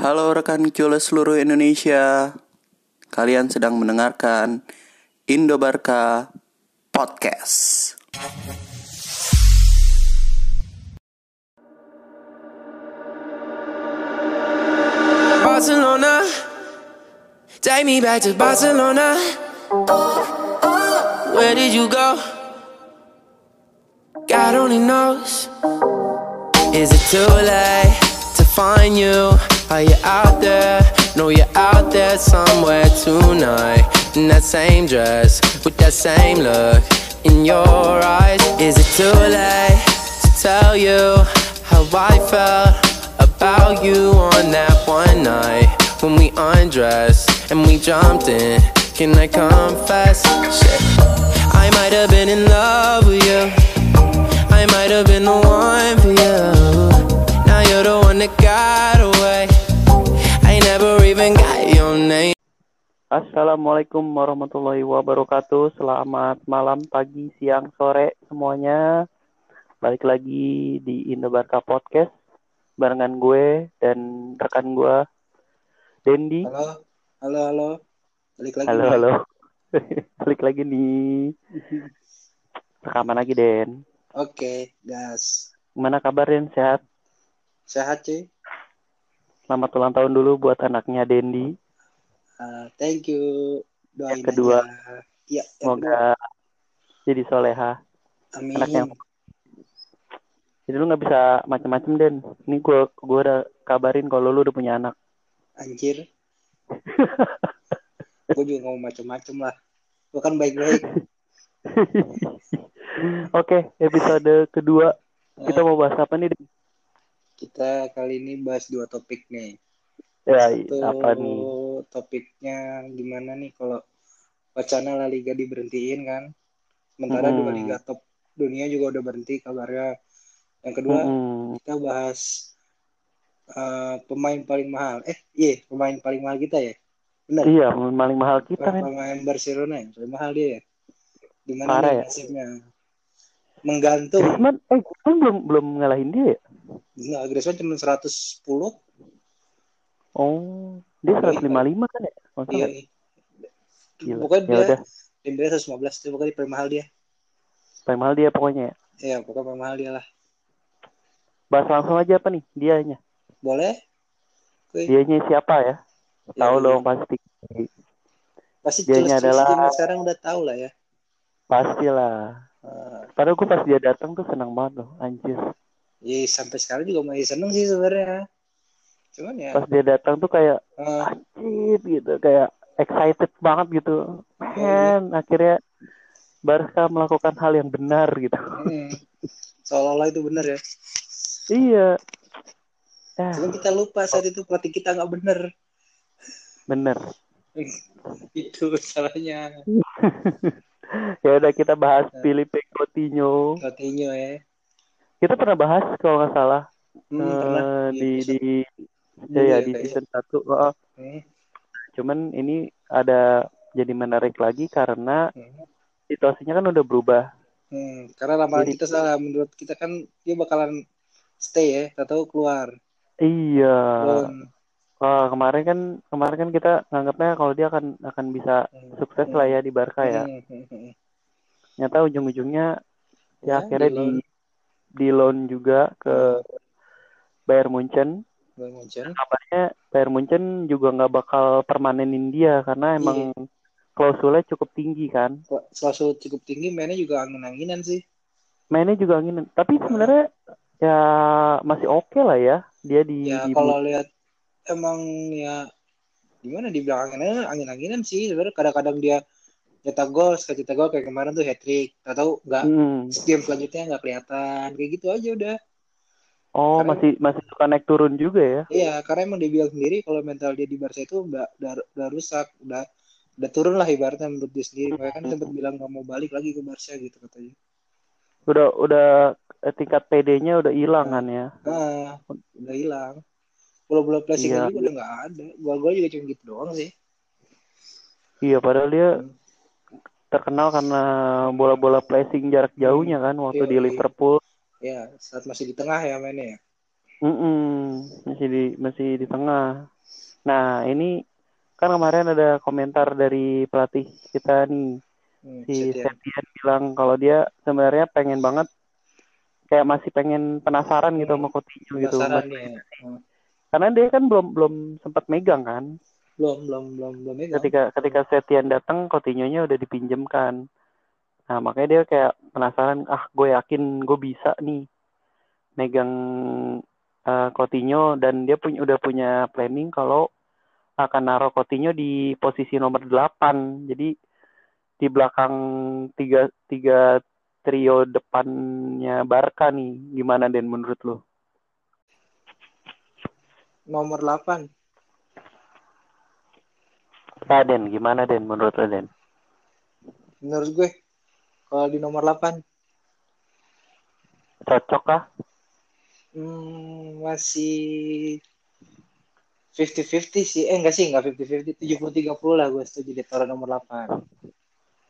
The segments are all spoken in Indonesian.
Halo rekan Cule seluruh Indonesia. Kalian sedang mendengarkan Indobarka Podcast. Barcelona, take me back to Barcelona. Where did you go? God only knows. Is it too late to find you? Are you out there? No, you're out there somewhere tonight. In that same dress, with that same look in your eyes. Is it too late to tell you how I felt about you on that one night when we undressed and we jumped in? Can I confess? Shit. I might have been in love Assalamualaikum warahmatullahi wabarakatuh. Selamat malam, pagi, siang, sore semuanya. Balik lagi di Indobarka Podcast barengan gue dan rekan gue Dendi. Halo, halo, halo. Balik lagi. Halo, halo. Balik lagi nih. Rekaman lagi, Den. Oke, gas. Gimana kabar, Den? Sehat? Sehat, cuy. Selamat ulang tahun dulu buat anaknya Dendi. Uh, thank you. Doain Yang kedua. aja. Iya, yang kedua. Semoga jadi soleha. Amin. anak yang- Jadi lu nggak bisa macem-macem, Den. Ini gue gua udah kabarin kalau lu udah punya anak. Anjir. Gue juga ngomong macem-macem lah. Gue kan baik-baik. Oke, episode kedua. Kita mau bahas apa nih, Den? Kita kali ini bahas dua topik nih. Ya, Satu apa nih? Topiknya gimana nih kalau wacana La Liga diberhentiin kan. Sementara Hmm. dua liga top dunia juga udah berhenti kabarnya. Yang kedua, Mm-mm. kita bahas eh, pemain paling mahal. Eh, iya, pemain paling mahal kita ya. Benar. Iya, paling mahal kita, men. Pemain Barcelona yang paling mahal dia ya. Gimana Parah ya? nasibnya? Menggantung. Griezmann, eh, Griezmann belum belum ngalahin dia ya? Enggak, Griezmann cuma 110. Oh, dia 155 kan ya? Oh, Iya. salah. Gila. Pokoknya Ya dia udah, Dembele 115 itu pokoknya paling mahal dia. paling mahal dia pokoknya ya. Iya, pokoknya paling mahal dia lah. Bahas langsung aja apa nih dianya? Boleh? Oke. Dianya siapa ya? Ya, Tahu iya. dong pasti. Pasti Dianya jelas adalah- sekarang udah tahu lah ya. Pastilah. Eh, Padahal gue pas dia datang tuh senang banget loh, anjir. ya sampai sekarang juga masih seneng sih sebenarnya. Cuman ya, Pas dia datang tuh kayak eh, anjir gitu, kayak excited banget gitu. Man, akhirnya Barca melakukan hal yang benar gitu. hmm, seolah-olah itu benar ya. iya. Ya, Cuman kita lupa saat itu pelatih kita nggak bener. bener. Itu salahnya ya udah kita bahas Filipe Coutinho. pelatihnya ya. Kita pernah bahas kalau nggak salah Hmm, eh, pernah di di dulu ya, di Kak, ya. season 1. Heeh. Hmm, Cuman ini ada jadi menarik lagi karena hmm, situasinya kan udah berubah. hmm. Karena ramalan Jadi- kita salah. Menurut kita kan dia bakalan stay ya, tak tahu keluar. Iya. Loan. Wah, kemarin kan kemarin kan kita nganggapnya kalau dia akan akan bisa Hmm, sukses hmm, lah ya di Barca ya. hmm, hmm, hmm. Nyata ujung-ujungnya ya, Ya, akhirnya di di loan. di loan juga ke Bayern Munchen. Bayern Munchen. Kabarnya Bayern Munchen juga nggak bakal permanenin dia karena emang klausulnya cukup tinggi kan. Selalu cukup tinggi, mainnya juga angin-anginan sih. Mainnya juga angin. Tapi sebenarnya ya masih oke lah ya dia di Ya di kalau lihat emang ya gimana di belakangnya angin-anginan sih. Sebenarnya kadang-kadang dia nyetak gol, sekali nyetak gol kayak kemarin tuh hat trick. Tak tahu nggak Hmm. game selanjutnya nggak kelihatan kayak gitu aja udah. Oh, Karena- masih masih suka naik turun juga ya. Iya, karena emang dia bilang sendiri kalau mental dia di Barca itu udah udah, udah rusak, udah udah turun lah ibaratnya menurut dia sendiri. Makanya kan sempat bilang nggak mau balik lagi ke Barca gitu katanya. Udah udah eh, tingkat PD-nya udah hilang kan ya. Nah, udah hilang. Bola-bola placingnya Iya. juga udah nggak ada. Gol-gol juga cuma gitu doang sih. Iya, padahal dia Hmm. terkenal karena bola-bola placing jarak jauhnya kan waktu Iya, di iya. Ya, saat masih di tengah ya mainnya ya. Mm-mm, masih di masih di tengah. Nah, ini kan kemarin ada komentar dari pelatih kita nih, Hmm, si. Septian bilang kalau dia sebenarnya pengen banget kayak masih pengen penasaran gitu sama Coutinho gitu. Ya. Hmm. Karena dia kan belum belum sempat megang kan. Belum, belum, belum, belum megang. Ketika ketika Setien datang, Coutinho-nya udah dipinjemkan. Nah, makanya dia kayak penasaran, ah gue yakin gue bisa nih megang eh, Coutinho dan dia punya udah punya planning kalau akan naruh Coutinho di posisi nomor 8. Jadi di belakang tiga tiga trio depannya Barca nih. Gimana Den menurut lu? Nomor 8. Nah, Den, gimana Den menurut lu Den? Menurut gue, kalau di nomor 8, Cocok kah? hmm, masih 50-50 sih. Eh, enggak sih, enggak 50-50. 70-30 lah gue setuju ditaruh nomor 8.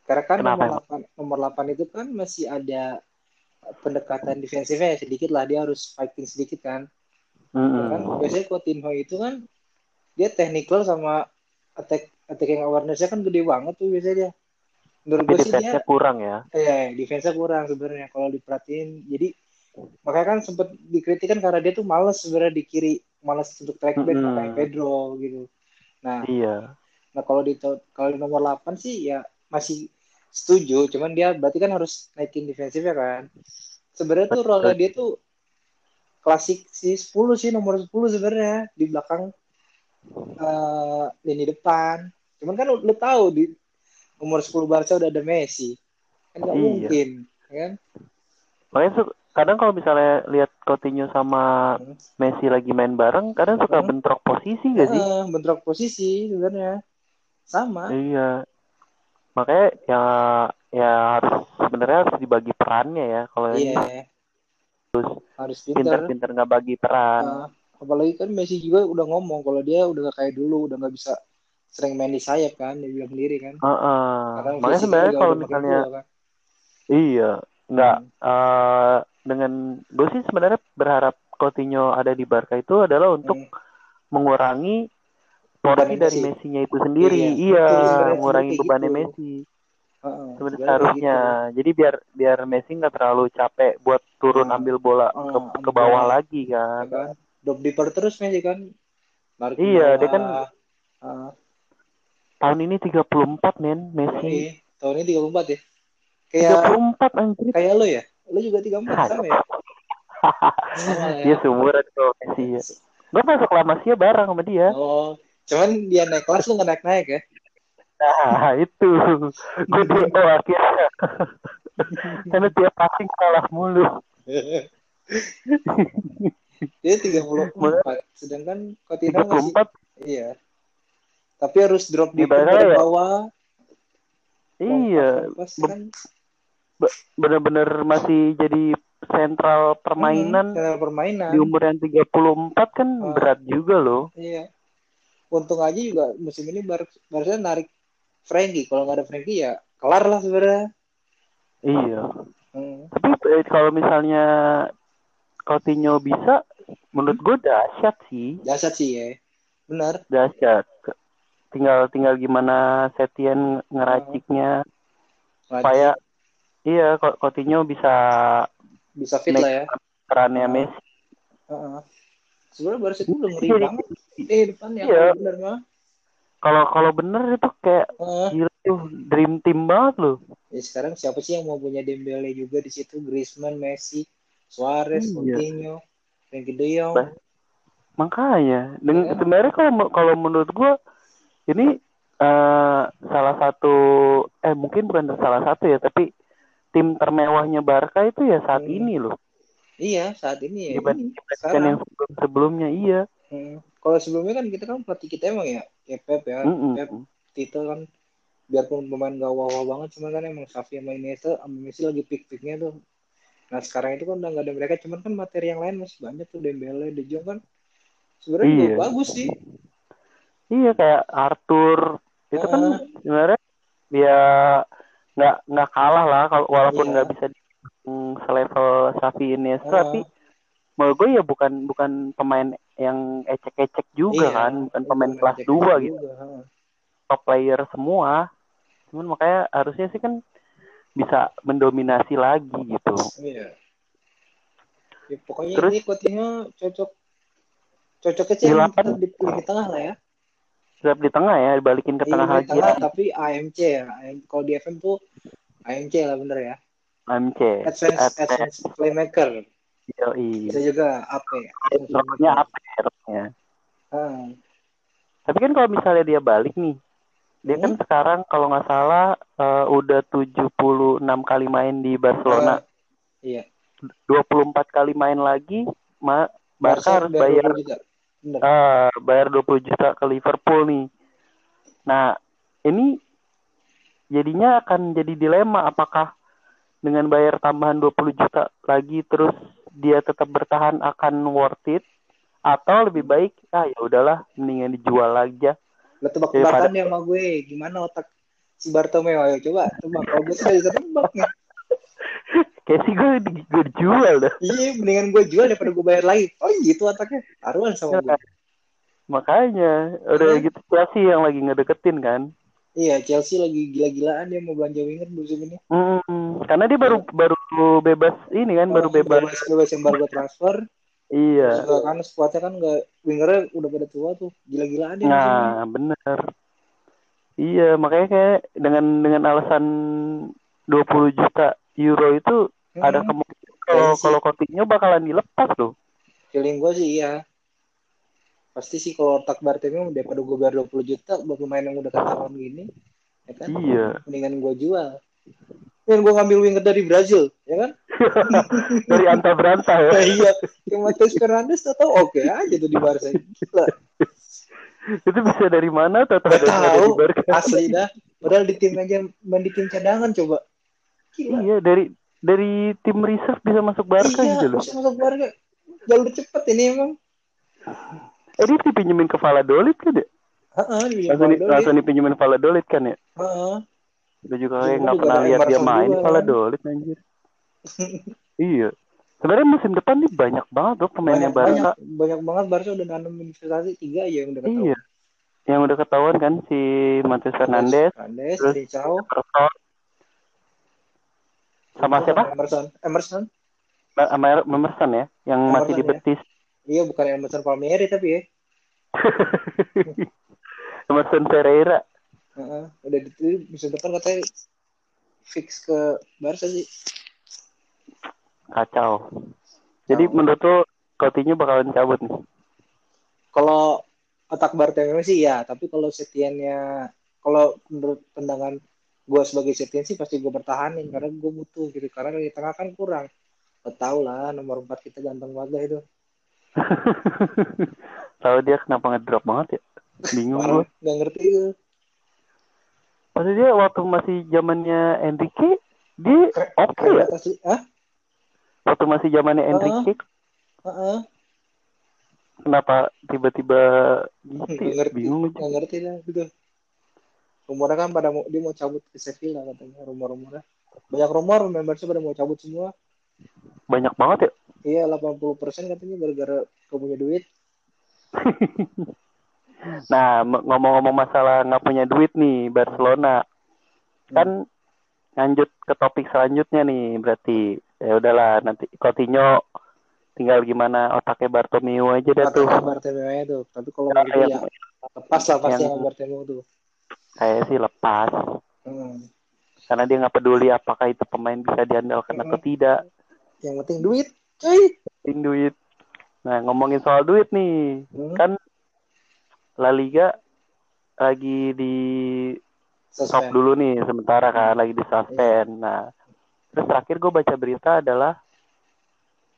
Karena kan Kenapa nomor 8, nomor 8 itu kan masih ada pendekatan defensifnya sedikit lah. Dia harus fighting sedikit kan. Ya kan? Mm-mm. Biasanya Coutinho itu kan dia technical sama attack attacking awareness-nya kan gede banget tuh biasanya dia. Menurut gue sih dia kurang ya. eh defense-nya kurang sebenarnya kalau diperhatiin. Jadi makanya kan sempat dikritikan karena dia tuh males sebenarnya di kiri, males untuk track back Mm-mm. kayak Pedro gitu. Nah, Iya. nah kalau di kalau di nomor 8 sih ya masih setuju, cuman dia berarti kan harus naikin defensifnya kan. Sebenarnya tuh role dia tuh klasik sih 10 sih nomor 10 sebenarnya di belakang eh lini depan. Cuman kan lu, lu tahu di nomor 10 Barca udah ada Messi. Kan nggak Iya. mungkin, ya kan? Makanya su- kadang kalau misalnya lihat Coutinho sama Hmm. Messi lagi main bareng, kadang suka Hmm. bentrok posisi gak sih? Bentrok posisi sebenarnya. Sama. Iya. Makanya ya ya harus sebenarnya harus dibagi perannya ya. Kalau ini Iya, harus pinter-pinter nggak bagi peran. Nah, apalagi kan Messi juga udah ngomong kalau dia udah gak kayak dulu, udah nggak bisa sering main di sayap kan, dia bilang sendiri kan. Heeh. Karena Makanya sebenarnya kalau misalnya kan. iya nggak Hmm. eh, dengan gue sih sebenarnya berharap Coutinho ada di Barca itu adalah untuk Hmm. mengurangi porsi dari Messi. Messi-nya itu sendiri. Iya, Iya, mengurangi bebannya gitu. Messi. Heeh, Sebenarnya kayak gitu. Jadi biar biar Messi nggak terlalu capek buat turun Hmm. ambil bola Hmm, ke, ke bawah bola. lagi Ya kan. kan? Drop deeper terus Messi kan. Ke Iya, dia kan bawah. Tahun ini 34 men Messi. ini, tahun ini 34 ya. Kayak 34 anjir. kayak lo ya? Lo juga 34 sama ya? Sama ya. dia seumuran tuh Messi ya. Gue masuk La Masia bareng sama dia. Oh, cuman dia naik kelas lu nggak naik naik ya? Nah, itu. Gue DO akhirnya. Karena dia passing salah mulu. dia 34, sedangkan Coutinho masih 34 iya. Tapi harus drop di ya, bawah. iya kan bener-bener masih jadi sentral permainan hmm, channel permainan. di umur yang 34 kan Ah. berat juga loh. Iya. Untung aja juga musim ini Bar Barca narik Frankie. Kalau nggak ada Frankie ya kelar lah sebenarnya. Iya. Hmm. Tapi eh, kalau misalnya Coutinho bisa, menurut gue dahsyat sih, Jasad sih ya. Benar. dahsyat. Tinggal tinggal gimana Setien ngeraciknya supaya iya Cou- Coutinho bisa bisa fit lah ya. perannya. Messi. Heeh. Sebenarnya Barca itu udah ngeri Iya, banget. Eh depan ya Iya. benar mah. Kalau kalau bener itu kayak Heeh. gila tuh dream team banget loh. Ya sekarang siapa sih yang mau punya Dembele juga di situ? Griezmann, Messi, Suarez, Iya. Coutinho, Frenkie De Jong. Makanya, dengan Iya. sebenarnya kalau kalau menurut gua ini eh, salah satu eh mungkin bukan salah satu ya, tapi tim termewahnya Barca itu ya saat Hmm. ini loh. Iya, saat ini ya. Dibanding Ini, dibandingkan sekarang. yang sebelum sebelumnya iya. Hmm. Kalau sebelumnya kan kita kan pelatih kita emang ya, ya Pep ya. Mm-mm. Pep Tito kan biarpun pemain gak wah-wah banget cuman kan emang Xavi sama Iniesta sama Messi lagi peak-peaknya tuh. Nah sekarang itu kan udah gak ada mereka cuman kan materi yang lain masih banyak tuh Dembele, De Jong kan sebenarnya Iya. bagus sih. Iya kayak Arthur itu kan Ah. sebenarnya dia nggak nggak kalah lah kalau walaupun Iya. nggak bisa di selevel Xavi Iniesta Ah. tapi menurut gue ya bukan bukan pemain yang ecek-ecek juga Iya, kan bukan pemain kelas 2 gitu juga, ha. top player semua cuman makanya harusnya sih kan bisa mendominasi lagi gitu Iya. Ya, pokoknya Terus- ini Coutinho cocok cocoknya sih Di di, di tengah lah ya. Tetap di tengah ya dibalikin ke Iya, tengah lagi tengah, tapi AMC ya. Kalau di FM tuh AMC lah bener ya. MC Advance Advance Playmaker. Yoi. Bisa juga AP. Advance Roknya Playmaker. apa ya roknya? Ah, Tapi kan kalau misalnya dia balik nih, dia kan sekarang kalau nggak salah eh, udah 76 kali main di Barcelona. ah, iya. 24 kali main lagi, ma Barca harus bayar 20 juta. Bener. ah, bayar 20 juta ke Liverpool nih. Nah, ini jadinya akan jadi dilema apakah dengan bayar tambahan 20 juta lagi terus dia tetap bertahan akan worth it atau lebih baik ah ya udahlah mendingan dijual aja. Lo tebak-tebakan ya sama gue. Gimana otak si Bartomeu? Ayo coba tebak. Kalau gue nggak bisa tebak nih. Sih gue, di- gue dijual dah. Iya, mendingan gue jual daripada gue bayar lagi. Oh gitu otaknya. Taruhan sama gue. Makanya udah Hmm. gitu Chelsea yang lagi ngedeketin kan. Iya, Chelsea lagi gila-gilaan dia mau belanja winger musim ini. Hmm, karena dia baru baru bebas ini kan, baru bebas. bebas, bebas embargo transfer. Iya. Juga kan skuadnya kan nggak wingernya udah pada tua tuh. Gila-gilaan dia. Nah, bener. Iya, makanya kayak dengan dengan alasan 20 juta euro itu Hmm, ada kemungkinan kalau sih. kalau Coutinho bakalan dilepas loh. feeling gue sih iya. Pasti sih kalau otak Bartomeu daripada gue bayar 20 juta buat pemain yang udah ketahuan gini, ya kan? Iya. Mendingan gue jual. Dan gue ngambil winger dari Brazil, ya kan? Dari anta berantah ya. Nah, iya, yang Matheus Fernandes tau oke aja tuh di Barca. Gila, itu bisa dari mana? Ada tahu, di Barca. asli dah. Padahal di tim aja main di tim cadangan coba. Gila. Iya, dari dari tim reserve bisa masuk Barca iya, gitu loh. bisa masuk Barca. Jalur cepet ini emang. Eh dia dipinjemin ke Valladolid kan ya? Heeh, di Langsung, di, langsung dipinjemin Valladolid kan ya? Heeh. Gue juga kayak nggak pernah lihat dia main juga kan. Valladolid anjir. iya. Sebenarnya musim depan nih banyak banget tuh pemainnya Banyak, banyak, Barca. banyak banget Barca udah nanam investasi tiga aja yang udah ketahuan. Iya. Yang udah ketahuan kan si Matheus Fernandes, Fernandes, Terus- Emerson, sama siapa? Emerson. Emerson. Sama Emerson ya, yang masih di Emerson, ya. betis. Iya, bukan Emerson Palmieri tapi ya. Emerson Pereira. Heeh, udah di musim depan katanya fix ke Barca sih. Kacau. Jadi Kacau. menurut lo Coutinho bakalan cabut nih? Kalau otak Bartomeu sih ya, tapi kalau Setiannya kalau menurut pandangan gue sebagai Setien sih pasti gue bertahanin karena gue butuh gitu karena di tengah kan kurang. Lo tau lah nomor 4 kita ganteng banget itu. Tahu dia kenapa ngedrop banget ya? Bingung gue. Nggak ngerti itu. Maksudnya dia waktu masih zamannya Enrique, dia oke ya. Kreativitas li- Hah? Waktu masih zamannya. Enrique, Heeh. kenapa tiba-tiba gitu Nggak ya? ngerti. Bingung. Nggak ngerti dah gitu. Rumornya kan pada mau, dia mau cabut ke Sevilla katanya rumor-rumornya. Banyak rumor membernya pada mau cabut semua. Banyak banget ya. Iya 80% katanya gara-gara gak punya duit. Nah, ngomong-ngomong masalah nggak punya duit nih Barcelona, kan lanjut ke topik selanjutnya nih berarti ya udahlah nanti Coutinho tinggal gimana otaknya Bartomeu aja dah tuh. Bartomeu nya tuh. Tapi kalau Ya, yang- lepas lah pasti yang- Bartomeu tuh. Kayak sih lepas Hmm. karena dia nggak peduli apakah itu pemain bisa diandalkan atau Hmm. tidak. Yang penting duit. Cuy. Penting duit. Nah ngomongin soal duit nih, Hmm. kan La Liga lagi di stop dulu nih sementara kan lagi di suspend. Nah, terus terakhir gue baca berita adalah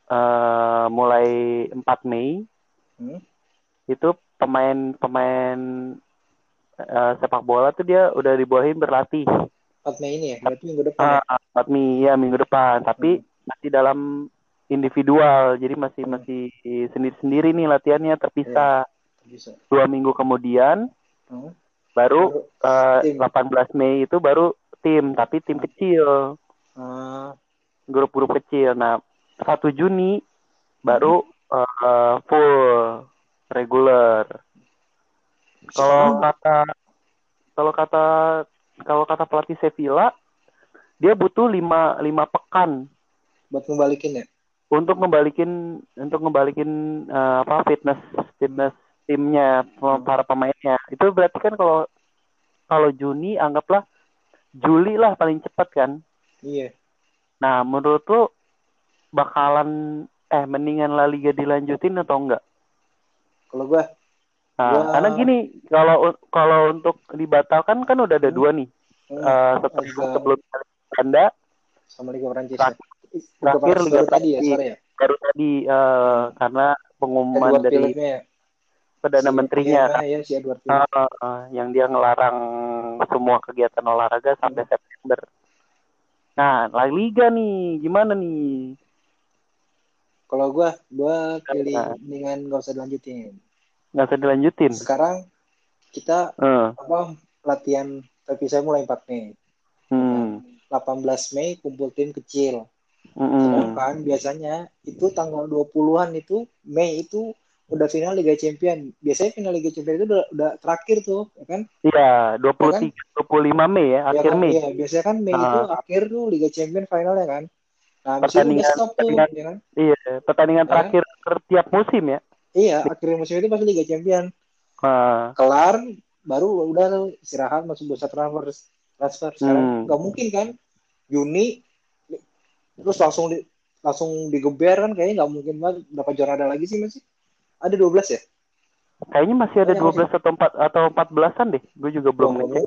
eh mulai 4 Mei Hmm. itu pemain-pemain eh, sepak bola tuh dia udah dibolehin berlatih 4 Mei ini ya. Berarti minggu depan ya. ah, 4 Mei ya minggu depan, tapi masih dalam individual, jadi masih Hmm. masih sendiri-sendiri nih latihannya terpisah. Bisa. Dua minggu kemudian Hmm. baru Baru eh, tim. 18 Mei itu baru tim, tapi tim kecil. Ah, grup-grup kecil. Nah, 1 Juni baru eh, full reguler. Kalau Sekarang- kata kalau kata kalau kata pelatih Sevilla dia butuh lima lima pekan. Buat ngebalikin ya? Untuk ngebalikin untuk ngebalikin eh, apa fitness fitness timnya para pemainnya. Itu berarti kan kalau kalau Juni anggaplah Juli lah paling cepat kan? Iya. Nah menurut lu bakalan eh mendingan La Liga dilanjutin atau enggak? Kalau gua nah Gua- karena gini kalau kalau untuk dibatalkan kan udah ada Hmm. dua nih hmm, Eh, setelah Liga- sebelum Anda sama Liga Prancis Terakhir- ya. Liga terakhir Liga tadi ya sore ya baru tadi eh, karena pengumuman Edward dari ya perdana Si- menterinya iya, ya si Edward Ah, ah, yang dia ngelarang semua kegiatan olahraga sampai September. Nah, La Liga nih, gimana nih? kalau gua gua pilih Nah. dengan nggak usah dilanjutin Nggak usah dilanjutin. sekarang kita Eh, apa latihan terpisah mulai 4 Mei hmm, 18 Mei kumpul tim kecil mm-mm. sedangkan biasanya itu tanggal 20-an itu Mei itu udah final Liga Champion biasanya final Liga Champion itu udah, udah terakhir tuh ya kan Iya, 23 25 Mei ya, Ya akhir kan? Mei. Iya, biasanya kan Mei itu Ah. akhir tuh Liga Champion finalnya kan nah Pertandingan- stop tuh pertandingan- ya kan Iya, pertandingan Ah. terakhir tiap musim ya. Iya akhir musim itu pasti Liga Champion. Nah, kelar baru udah istirahat masuk bursa transfer transfer sekarang. Hmm. nggak mungkin kan? Juni terus langsung di, langsung digeber kan? Kayaknya nggak mungkin banget. Berapa juara ada lagi sih masih ada 12 ya? Kayaknya masih ada Kayaknya 12 atau 4 atau 14-an deh. Gue juga belum ngecek.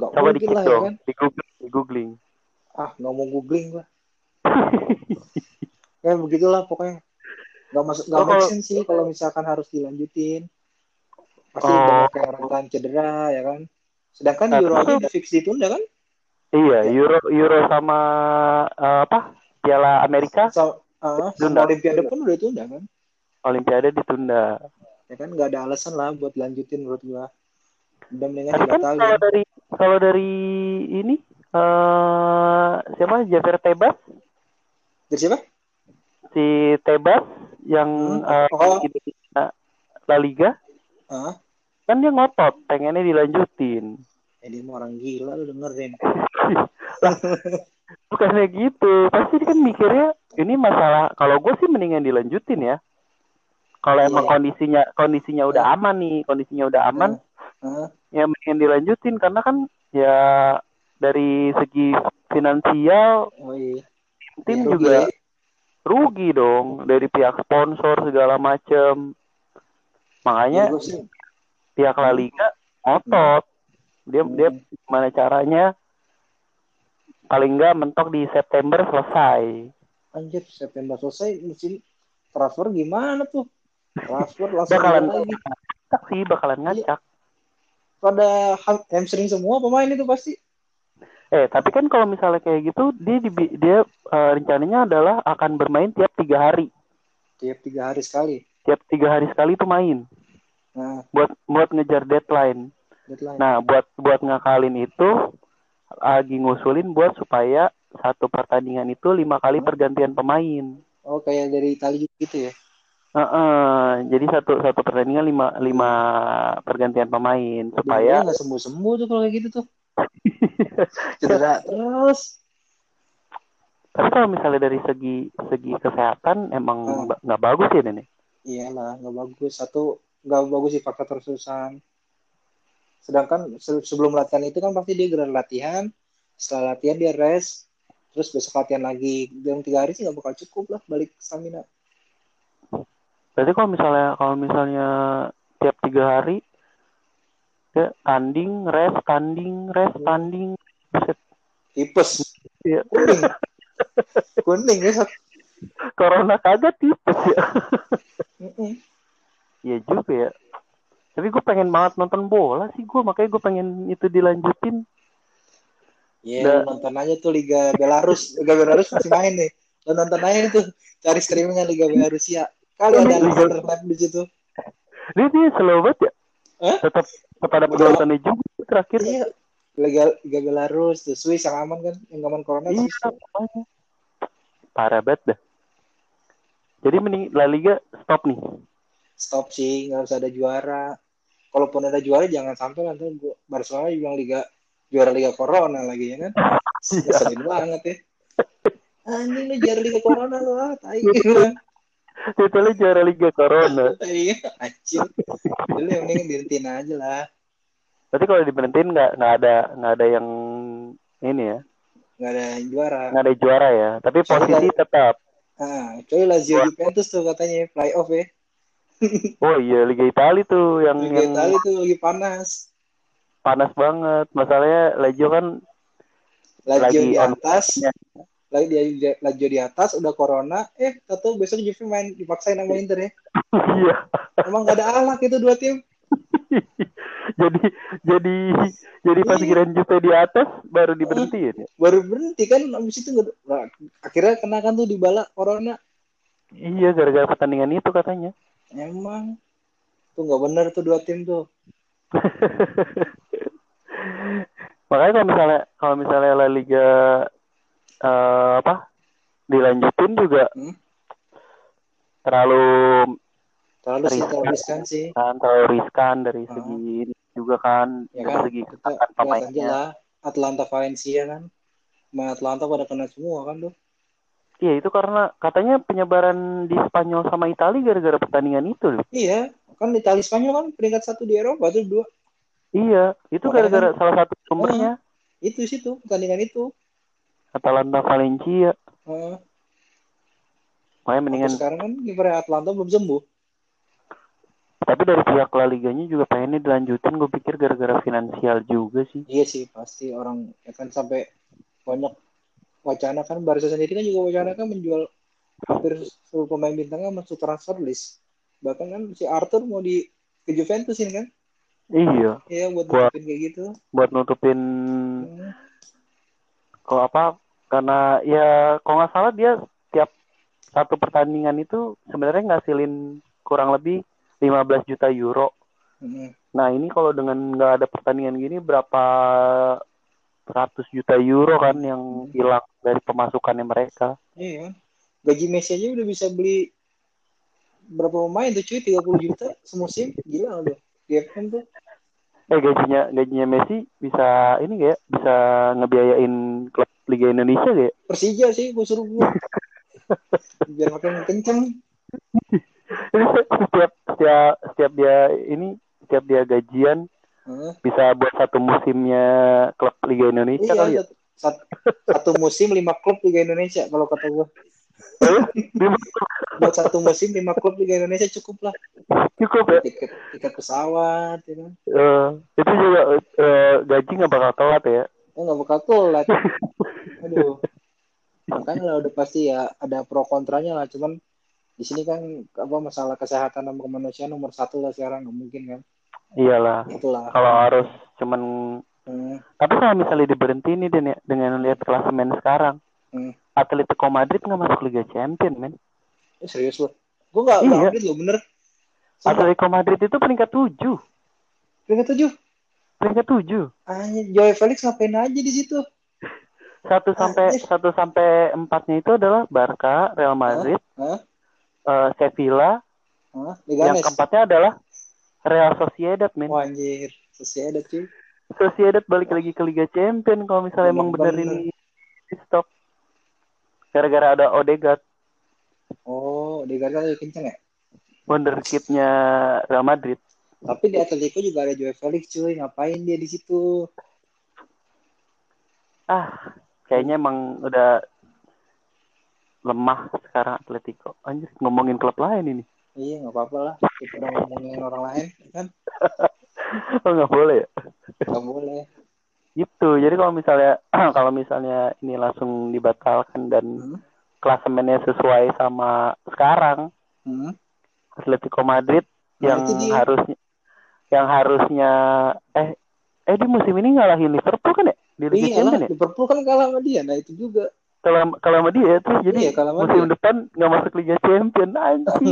Coba mungkin dikit lah ya dong, kan? Di googling, di googling. ah nggak mau googling gua ya begitulah pokoknya nggak masuk nggak Oh, make kalau- sense sih kalau misalkan harus dilanjutin. Pasti Oh. banyak yang rentan cedera ya kan? Sedangkan Nah, Euro aja udah fix ditunda kan? Iya, Euro Euro sama eh, apa? Piala Amerika? So, sama Ditunda. Olimpiade pun udah ditunda kan? Olimpiade ditunda. ya kan? Nggak ada alasan lah buat lanjutin menurut gua. Udah mendingan Tapi kan kalau dari kalau dari ini eh siapa? Javier Tebas? Dari siapa si Tebas yang Hmm. eh, Oh. di La Liga ah kan dia ngotot pengennya dilanjutin. dia mau orang gila lu dengerin Bukannya gitu, pasti dia kan mikirnya ini masalah. Kalau gue sih mendingan dilanjutin ya. Kalau emang Iya. kondisinya kondisinya udah aman nih, kondisinya udah aman, ah ya mendingan dilanjutin karena kan ya dari segi finansial oh iya tim Ya, juga. Rugi dong dari pihak sponsor segala macem. Makanya sih pihak La Liga ngotot. Dia Hmm. dia gimana caranya paling nggak mentok di September selesai. anjir September selesai musim transfer gimana tuh transfer langsung Bakalan lagi ngacak sih, bakalan ngacak. pada ha- hamstring semua pemain itu pasti Eh, tapi kan kalau misalnya kayak gitu, dia di- dia eh, rencananya adalah akan bermain tiap tiga hari. tiap tiga hari sekali. Tiap tiga hari sekali itu main. Nah. Buat buat ngejar deadline. deadline. Nah, buat buat ngakalin itu lagi ngusulin buat supaya satu pertandingan itu lima kali pergantian pemain. oh kayak dari Itali gitu ya? Heeh, jadi satu satu pertandingan lima lima pergantian pemain supaya nggak sembuh sembuh tuh kalau kayak gitu tuh cedera terus. Tapi kalau misalnya dari segi segi kesehatan emang Hmm. nggak bagus ya nenek. iyalah nggak bagus. Satu nggak bagus sih faktor terusan sedangkan se- sebelum latihan itu kan pasti dia gerak latihan. Setelah latihan dia rest. Terus besok latihan lagi. Dalam tiga hari sih nggak bakal cukup lah balik stamina. Berarti kalau misalnya kalau misalnya tiap tiga hari ya tanding, rest, tanding, rest, tanding. Buset. tipes Iya. kuning kuning ya Corona kagak tipes ya. Iya juga ya. Tapi gue pengen banget nonton bola sih gue makanya gue pengen itu dilanjutin. Ya, Udah. lu nonton aja tuh Liga Belarus. Liga Belarus masih main nih. Lu nonton aja tuh. Cari streamingan Liga Belarus ya. Kali ada Liga- di situ. Dia dia slow banget ya. Hah? Tetap kepada penontonnya juga terakhir. Iya. Liga, Liga Belarus, tuh Swiss yang aman kan, yang aman corona Iya, Swiss tuh. makanya. Parah banget dah. Jadi mending La Liga stop nih. Stop sih, nggak usah ada juara. Kalaupun ada juara jangan sampai nanti Barcelona bilang liga juara Liga Corona lagi ya kan. Iya. Ngeselin banget ya. Anjing lu juara Liga Corona lu ah, tai. Titelnya juara Liga Corona. Iya, anjir. Dulu yang mending dihentiin aja lah. Berarti kalau diberhentiin nggak nggak ada nggak ada yang ini ya, Nggak ada yang juara. nggak ada juara ya. Tapi posisi tetap. Ah, coy Lazio Juventus tuh katanya playoff ya. Oh iya Liga Italia tuh yang Liga yang Italia tuh lagi panas. panas banget. Masalahnya Lazio kan Lazio Lagi di on- atas, ya. Lagi di Lazio di atas udah corona, eh tahu besok Juve main dipaksain sama Inter ya. iya. Emang gak ada alak itu dua tim. jadi jadi jadi pas Iya. kirain Juve di atas baru diberhentiin ya. Baru berhenti kan abis itu nah, akhirnya kena kan tuh di bala corona. Iya gara-gara pertandingan itu katanya. Emang tuh nggak bener tuh dua tim tuh. Makanya kalau misalnya kalau misalnya La Liga eh, apa dilanjutin juga Hmm? terlalu Terlalu Riskan. sih. kan terlalu riskan dari Ah. segi ini juga kan Ya dari kan, segi kita ketakan pemainnya. lah Atlanta Valencia kan. Sama Atlanta pada kena semua kan tuh. Iya itu karena katanya penyebaran di Spanyol sama Italia gara-gara pertandingan itu loh. Iya, kan Italia Spanyol kan peringkat satu di Eropa tuh dua. Iya, itu Makanya gara-gara kan- salah satu sumbernya Itu situ pertandingan itu. Atalanta Valencia. Heeh. Makanya mendingan Sampai sekarang kan kiper Atlanta belum sembuh. tapi dari pihak La Liganya juga pengennya dilanjutin gue pikir gara-gara finansial juga sih. Iya sih pasti orang ya kan sampai banyak wacana kan Barca sendiri kan juga wacana kan menjual hampir seluruh pemain bintangnya masuk transfer list. Bahkan kan si Arthur mau di ke Juventus ini kan. Iya, Iya buat Buat- nutupin kayak gitu. buat nutupin Hmm. Kalau apa karena ya kalau nggak salah dia tiap satu pertandingan itu sebenarnya ngasilin kurang lebih 15 juta euro. Hmm. Nah ini kalau dengan nggak ada pertandingan gini berapa ratus juta euro kan yang hilang dari pemasukannya mereka. Iya kan. Gaji Messi aja udah bisa beli berapa pemain tuh cuy 30 juta semusim gila udah di FM tuh Eh gajinya gajinya Messi bisa ini gak ya? Bisa ngebiayain klub Liga Indonesia gak ya? Persija sih gue suruh gue biar makin kenceng setiap setiap setiap dia ini setiap dia gajian Heeh. bisa buat satu musimnya klub Liga Indonesia kali ya. iya satu, satu musim lima klub Liga Indonesia kalau kata gue buat satu musim lima klub Liga Indonesia cukup lah. Cukup ya. tiket tiket pesawat ya Eh, itu juga eh, gaji nggak bakal telat ya. oh nggak bakal telat. Aduh. Makanya lah udah pasti ya ada pro kontranya lah. Cuman di sini kan apa masalah kesehatan dan kemanusiaan nomor satu lah sekarang. Nggak mungkin kan? Iyalah. itulah. Kalau harus cuman hmm, tapi kalau misalnya diberhenti nih Den, ya, dengan lihat klasemen sekarang, hmm. Atletico Madrid nggak masuk Liga Champion, men. Eh, serius loh gue nggak Iya. update loh bener Sumpah, Atletico Madrid itu peringkat tujuh, peringkat tujuh peringkat tujuh. Anjir, Joey Felix ngapain aja di situ Satu sampai Anjir. satu sampai empatnya itu adalah Barca, Real Madrid, Hah? eh, Sevilla. Hah? Yang keempatnya adalah Real Sociedad, men. Wah anjir, ada cuy. Sociedad balik lagi ke Liga Champion kalau misalnya emang bener Bener-bener. ini di stop. Gara-gara ada Odegaard, Oh, di Garga lebih kenceng ya? wonderkidnya Real Madrid. Tapi di Atletico juga ada Joey Felix cuy, ngapain dia di situ? Ah, kayaknya emang udah lemah sekarang Atletico. Anjir, ngomongin klub lain ini. Iya, nggak apa-apa lah. Kita udah ngomongin orang lain, kan? oh, nggak boleh ya? Nggak boleh. Gitu. Jadi kalau misalnya kalau misalnya ini langsung dibatalkan dan Hmm? klasemennya sesuai sama sekarang Hmm? Atletico Madrid Nah, yang dia. harusnya yang harusnya eh eh di musim ini ngalahin Liverpool kan ya di Liga Iya Champions ya Liverpool kan kalah sama dia. Nah itu juga. kalau kalau sama dia terus jadi Iya, kalah sama musim dia. depan nggak masuk Liga Champions anjir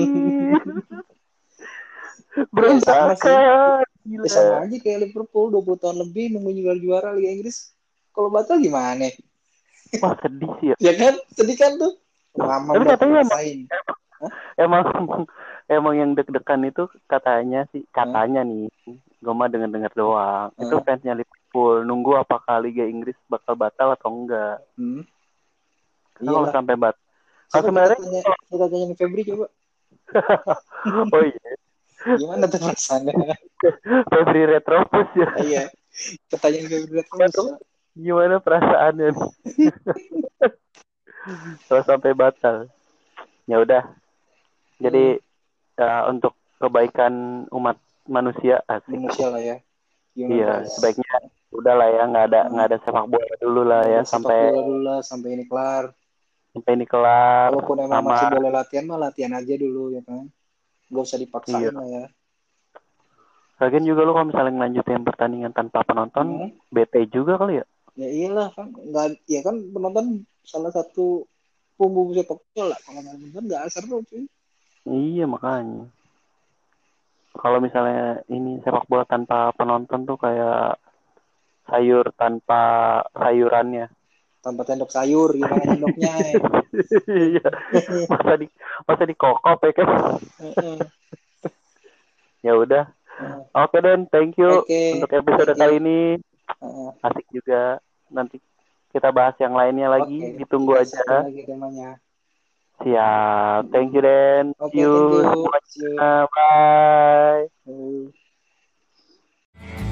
sama berantakan gila Ya, sama aja kayak Liverpool 20 tahun lebih nunggu juara Liga Inggris. Kalau batal gimana? wah sedih sih ya Ya kan? Sedih kan tuh? Lama Tapi katanya emang- emang emang yang deg-degan itu katanya sih katanya nih gue mah denger dengar doang itu Hmm. fansnya Liverpool nunggu apakah Liga Inggris bakal batal atau enggak Hmm. karena kalau sampai bat kita sebenarnya- tanya, kita tanya Febri coba. oh iya Gimana tuh perasaannya? Febri Retropus ya iya. Pertanyaan Febri terus. Gimana perasaannya nih kalau sampai batal ya udah jadi ya, untuk kebaikan umat manusia asik Manusia lah ya. Gimana iya sebaiknya udah lah ya nggak ada nggak ada sepak bola dulu lah ya Sepak sampai bola dulu lah sampai ini kelar. sampai ini kelar Walaupun emang sama masih boleh latihan mah latihan aja dulu ya kan. Gak usah dipaksain Iya. lah ya. Lagian juga lu kalau misalnya ngelanjutin pertandingan tanpa penonton Hmm. bete juga kali ya Ya iyalah kan nggak ya kan penonton salah satu pembunuh sepak bola kalau nggak nonton nggak seru cuy. iya makanya. Kalau misalnya ini sepak bola tanpa penonton tuh kayak sayur tanpa sayurannya. Tanpa tendok sayur gimana tendoknya? Ya. iya. Masa di masa dikokop ya kan? Heeh. ya udah. Oke dan thank you Oke. untuk episode kali ini. Heeh. asik juga nanti kita bahas yang lainnya lagi. Okay, ditunggu aja. siap. Thank you Ren okay, see you, you. bye, bye.